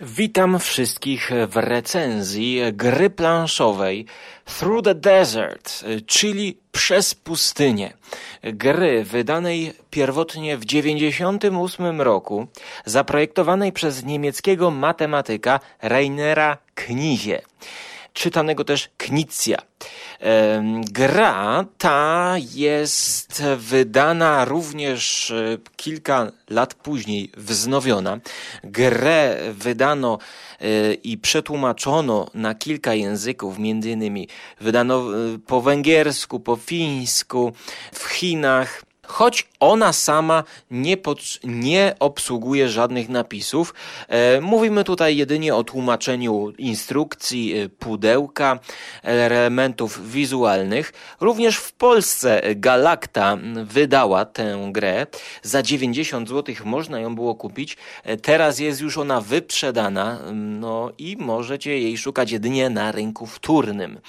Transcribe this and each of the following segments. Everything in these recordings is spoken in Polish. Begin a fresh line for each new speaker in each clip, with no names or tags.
Witam wszystkich w recenzji gry planszowej Through the Desert, czyli Przez pustynię. Gry wydanej pierwotnie w 1998 roku, zaprojektowanej przez niemieckiego matematyka Rainera Knizie czytanego też Knizia. Gra ta jest wydana również e, kilka lat później, wznowiona. Grę wydano e, i przetłumaczono na kilka języków, między innymi wydano e, po węgiersku, po fińsku, w Chinach, choć ona sama nie, pod, nie obsługuje żadnych napisów. E, mówimy tutaj jedynie o tłumaczeniu instrukcji, e, pudełka, elementów wizualnych. Również w Polsce Galacta wydała tę grę. Za 90 zł można ją było kupić. E, teraz jest już ona wyprzedana no i możecie jej szukać jedynie na rynku wtórnym.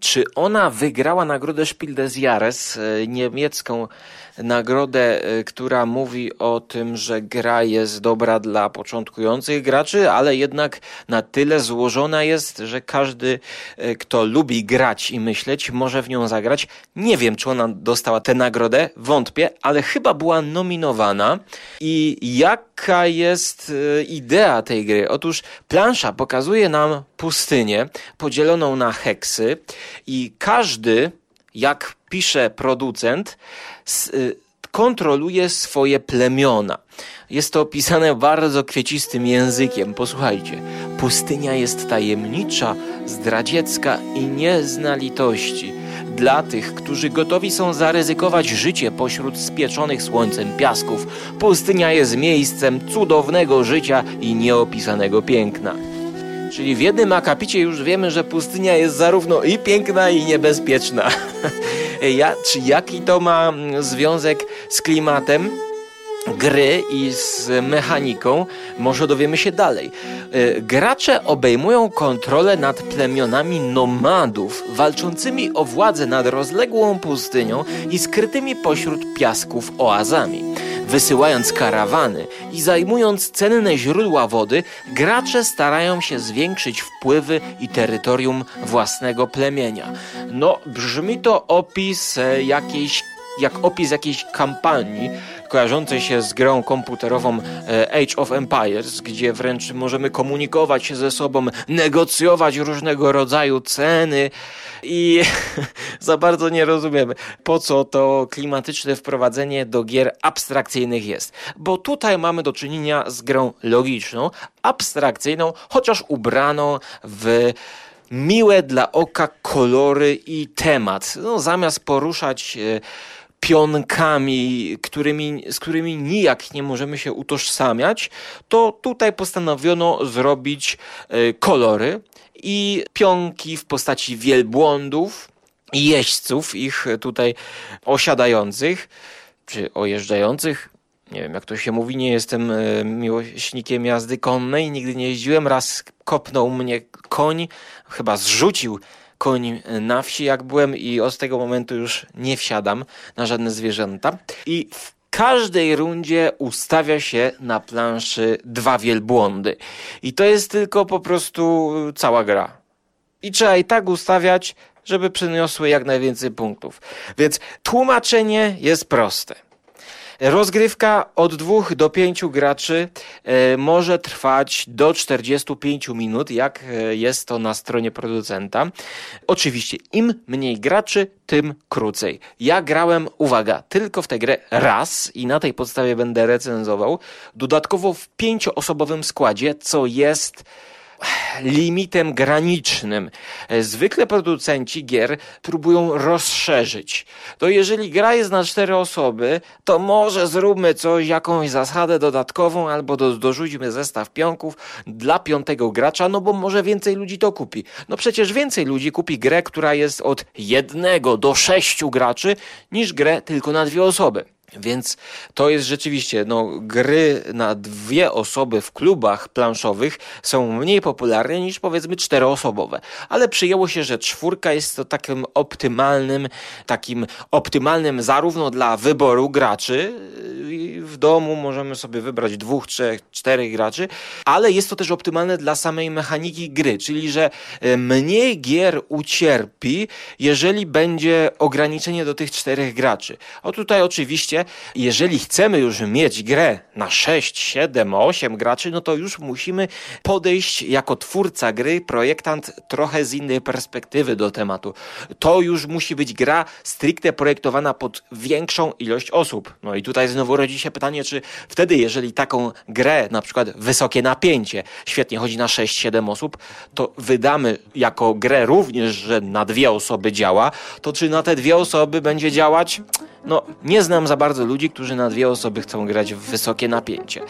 Czy ona wygrała nagrodę Spiel des Jahres, niemiecką nagrodę, e, która mówi o tym, że gra jest dobra dla początkujących graczy, ale jednak na tyle złożona jest, że każdy, e, kto lubi grać i myśleć, może w nią zagrać. Nie wiem, czy ona dostała tę nagrodę, wątpię, ale chyba była nominowana. I jaka jest idea tej gry? Otóż plansza pokazuje nam pustynię podzieloną na heksy i każdy, jak pisze producent, y, kontroluje swoje plemiona. Jest to opisane bardzo kwiecistym językiem. Posłuchajcie. Pustynia jest tajemnicza, zdradziecka i nie zna litości. Dla tych, którzy gotowi są zaryzykować życie pośród spieczonych słońcem piasków, pustynia jest miejscem cudownego życia i nieopisanego piękna. Czyli w jednym akapicie już wiemy, że pustynia jest zarówno i piękna, i niebezpieczna. ja, czy jaki to ma związek z klimatem? gry i z mechaniką, może dowiemy się dalej. E, gracze obejmują kontrolę nad plemionami nomadów, walczącymi o władzę nad rozległą pustynią i skrytymi pośród piasków oazami. Wysyłając karawany i zajmując cenne źródła wody, gracze starają się zwiększyć wpływy i terytorium własnego plemienia. No, brzmi to opis e, jakiejś jak opis jakiejś kampanii kojarzącej się z grą komputerową e, Age of Empires, gdzie wręcz możemy komunikować się ze sobą, negocjować różnego rodzaju ceny i za bardzo nie rozumiemy, po co to klimatyczne wprowadzenie do gier abstrakcyjnych jest. Bo tutaj mamy do czynienia z grą logiczną, abstrakcyjną, chociaż ubraną w miłe dla oka kolory i temat. No, zamiast poruszać e, pionkami, którymi, z którymi nijak nie możemy się utożsamiać, to tutaj postanowiono zrobić e, kolory i pionki w postaci wielbłądów jeźdźców, ich tutaj osiadających czy ojeżdżających. Nie wiem, jak to się mówi, nie jestem e, miłośnikiem jazdy konnej, nigdy nie jeździłem. Raz kopnął mnie koń, chyba zrzucił koń na wsi, jak byłem, i od tego momentu już nie wsiadam na żadne zwierzęta. I w każdej rundzie ustawia się na planszy dwa wielbłądy. I to jest tylko po prostu cała gra. I trzeba i tak ustawiać, żeby przyniosły jak najwięcej punktów. Więc tłumaczenie jest proste. Rozgrywka od dwóch do pięciu graczy e, może trwać do 45 minut, jak e, jest to na stronie producenta. Oczywiście, im mniej graczy, tym krócej. Ja grałem, uwaga, tylko w tę grę raz i na tej podstawie będę recenzował. Dodatkowo w pięcioosobowym składzie, co jest limitem granicznym. Zwykle producenci gier próbują rozszerzyć. To jeżeli gra jest na cztery osoby, to może zróbmy coś, jakąś zasadę dodatkową, albo do, dorzućmy zestaw pionków dla piątego gracza, no bo może więcej ludzi to kupi. No przecież więcej ludzi kupi grę, która jest od jednego do sześciu graczy, niż grę tylko na dwie osoby. Więc to jest rzeczywiście, no, gry na dwie osoby w klubach planszowych są mniej popularne niż powiedzmy czteroosobowe. Ale przyjęło się, że czwórka jest to takim optymalnym, takim optymalnym zarówno dla wyboru graczy, w domu możemy sobie wybrać dwóch, trzech, czterech graczy, ale jest to też optymalne dla samej mechaniki gry, czyli że e, mniej gier ucierpi, jeżeli będzie ograniczenie do tych czterech graczy. O tutaj oczywiście, jeżeli chcemy już mieć grę na 6, 7, 8 graczy, no to już musimy podejść jako twórca gry, projektant trochę z innej perspektywy do tematu. To już musi być gra stricte projektowana pod większą ilość osób. No i tutaj znowu rodzi się pytanie, czy wtedy, jeżeli taką grę, na przykład wysokie napięcie, świetnie chodzi na 6-7 osób, to wydamy jako grę również, że na dwie osoby działa, to czy na te dwie osoby będzie działać? No, nie znam za bardzo ludzi, którzy na dwie osoby chcą grać w wysokie napięcie.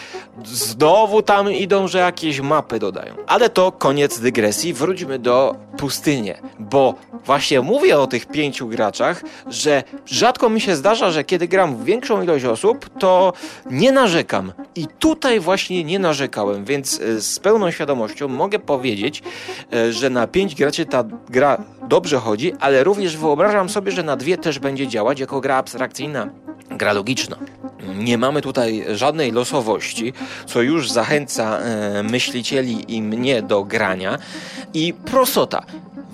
Znowu tam idą, że jakieś mapy dodają. Ale to koniec dygresji. Wróćmy do pustyni, bo właśnie mówię o tych pięciu graczach, że rzadko mi się zdarza, że kiedy gram w większą ilość osób, to nie narzekam. I tutaj właśnie nie narzekałem, więc e, z pełną świadomością mogę powiedzieć, e, że na pięć graczy ta gra dobrze chodzi, ale również wyobrażam sobie, że na dwie też będzie działać jako gra abstrakcyjna, gra logiczna. Nie mamy tutaj żadnej losowości, co już zachęca e, myślicieli i mnie do grania. I prostota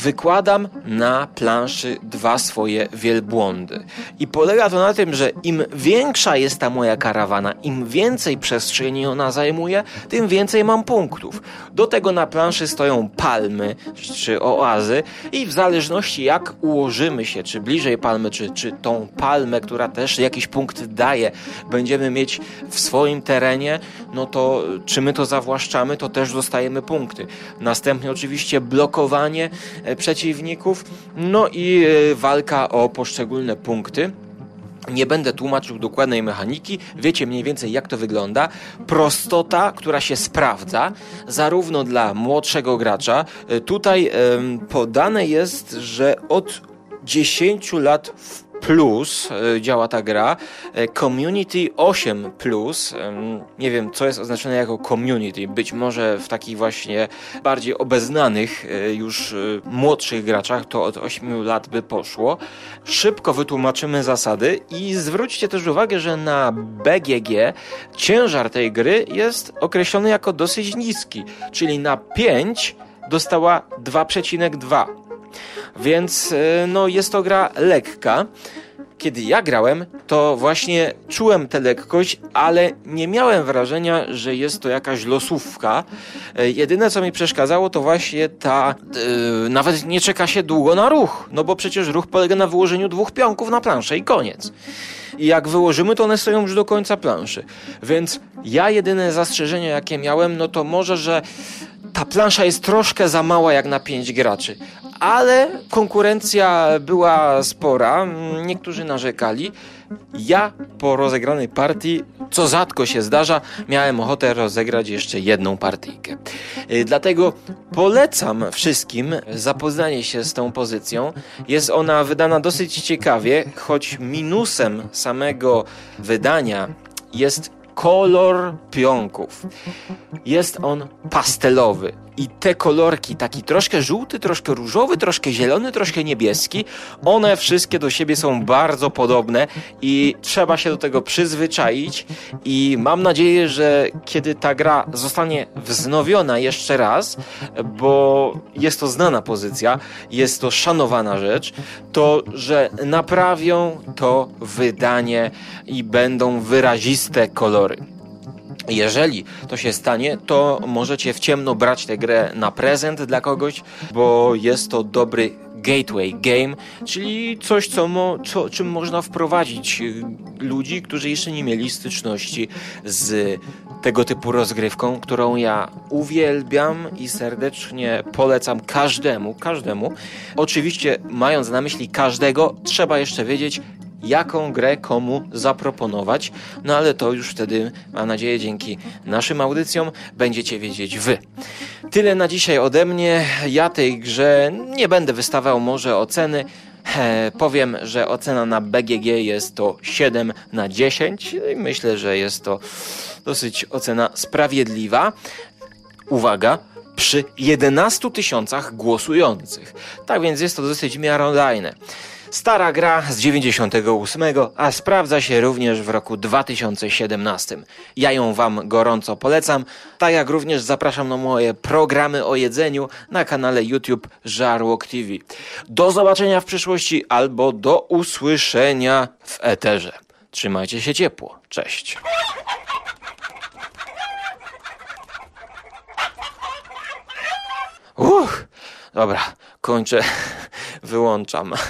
wykładam na planszy dwa swoje wielbłądy. I polega to na tym, że im większa jest ta moja karawana, im więcej przestrzeni ona zajmuje, tym więcej mam punktów. Do tego na planszy stoją palmy czy oazy i w zależności jak ułożymy się, czy bliżej palmy, czy, czy tą palmę, która też jakiś punkt daje, będziemy mieć w swoim terenie, no to czy my to zawłaszczamy, to też dostajemy punkty. Następnie oczywiście blokowanie E, przeciwników, no i e, walka o poszczególne punkty. Nie będę tłumaczył dokładnej mechaniki, wiecie mniej więcej jak to wygląda. Prostota, która się sprawdza, zarówno dla młodszego gracza. E, tutaj podane jest, że od 10 lat w Plus e, działa ta gra. E, community 8 Plus, nie wiem co jest oznaczone jako community, być może w takich właśnie bardziej obeznanych e, już młodszych graczach to od 8 lat by poszło. Szybko wytłumaczymy zasady i zwróćcie też uwagę, że na BGG ciężar tej gry jest określony jako dosyć niski, czyli na 5 dostała 2,2 więc e, no, jest to gra lekka. Kiedy ja grałem, to właśnie czułem tę lekkość, ale nie miałem wrażenia, że jest to jakaś losówka. E, jedyne, co mi przeszkadzało, to właśnie ta. Yy, nawet nie czeka się długo na ruch, no bo przecież ruch polega na wyłożeniu dwóch pionków na planszę i koniec. I jak wyłożymy, to one stoją już do końca planszy. Więc ja jedyne zastrzeżenie, jakie miałem, no to może, że ta plansza jest troszkę za mała jak na pięć graczy, ale konkurencja była spora, niektórzy narzekali. Ja po rozegranej partii, co rzadko się zdarza, miałem ochotę rozegrać jeszcze jedną partyjkę. Y, dlatego polecam wszystkim zapoznanie się z tą pozycją. Jest ona wydana dosyć ciekawie, choć minusem samego wydania jest kolor pionków. Jest on pastelowy i te kolorki, taki troszkę żółty, troszkę różowy, troszkę zielony, troszkę niebieski, one wszystkie do siebie są bardzo podobne i trzeba się do tego przyzwyczaić i mam nadzieję, że kiedy ta gra zostanie wznowiona jeszcze raz, bo jest to znana pozycja, jest to szanowana rzecz, to że naprawią to wydanie i będą wyraziste kolory. Jeżeli to się stanie, to możecie w ciemno brać tę grę na prezent dla kogoś, bo jest to dobry gateway game, czyli coś, co mo, co, czym można wprowadzić y, ludzi, którzy jeszcze nie mieli styczności z tego typu rozgrywką, którą ja uwielbiam i serdecznie polecam każdemu, każdemu. Oczywiście, mając na myśli każdego, trzeba jeszcze wiedzieć, jaką grę komu zaproponować, no ale to już wtedy, mam nadzieję, dzięki naszym audycjom będziecie wiedzieć wy. Tyle na dzisiaj ode mnie. Ja tej grze nie będę wystawał może oceny, E, powiem, że ocena na BGG jest to 7 na 10. Myślę, że jest to dosyć ocena sprawiedliwa. Uwaga, przy 11 tysiącach głosujących. Tak więc jest to dosyć miarodajne. Stara gra z 98, a sprawdza się również w roku 2017. Ja ją Wam gorąco polecam, tak jak również zapraszam na moje programy o jedzeniu na kanale YouTube Żarłok TV. Do zobaczenia w przyszłości albo do usłyszenia w eterze. Trzymajcie się ciepło. Cześć. Uch, dobra, kończę, wyłączam.